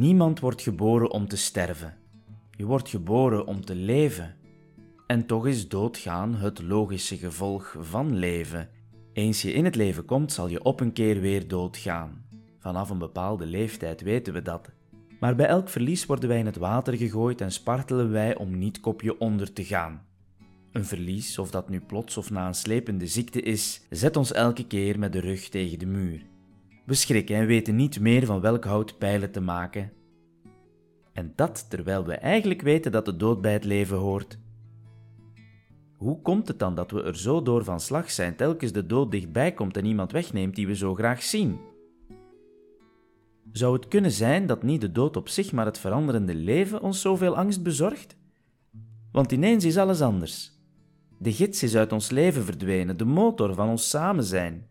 Niemand wordt geboren om te sterven. Je wordt geboren om te leven. En toch is doodgaan het logische gevolg van leven. Eens je in het leven komt, zal je op een keer weer doodgaan. Vanaf een bepaalde leeftijd weten we dat. Maar bij elk verlies worden wij in het water gegooid en spartelen wij om niet kopje onder te gaan. Een verlies, of dat nu plots of na een slepende ziekte is, zet ons elke keer met de rug tegen de muur. We schrikken en weten niet meer van welk hout pijlen te maken. En dat terwijl we eigenlijk weten dat de dood bij het leven hoort. Hoe komt het dan dat we er zo door van slag zijn telkens de dood dichtbij komt en iemand wegneemt die we zo graag zien? Zou het kunnen zijn dat niet de dood op zich, maar het veranderende leven ons zoveel angst bezorgt? Want ineens is alles anders. De gids is uit ons leven verdwenen, de motor van ons samen zijn.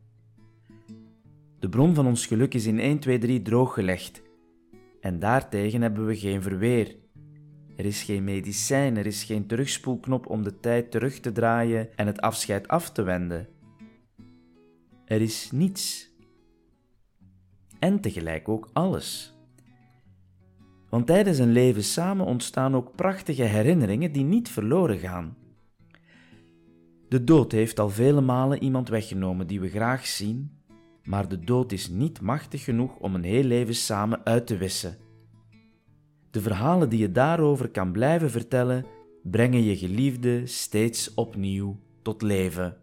De bron van ons geluk is in 1, 2, 3 drooggelegd. En daartegen hebben we geen verweer. Er is geen medicijn, er is geen terugspoelknop om de tijd terug te draaien en het afscheid af te wenden. Er is niets. En tegelijk ook alles. Want tijdens een leven samen ontstaan ook prachtige herinneringen die niet verloren gaan. De dood heeft al vele malen iemand weggenomen die we graag zien, maar de dood is niet machtig genoeg om een heel leven samen uit te wissen. De verhalen die je daarover kan blijven vertellen, brengen je geliefde steeds opnieuw tot leven.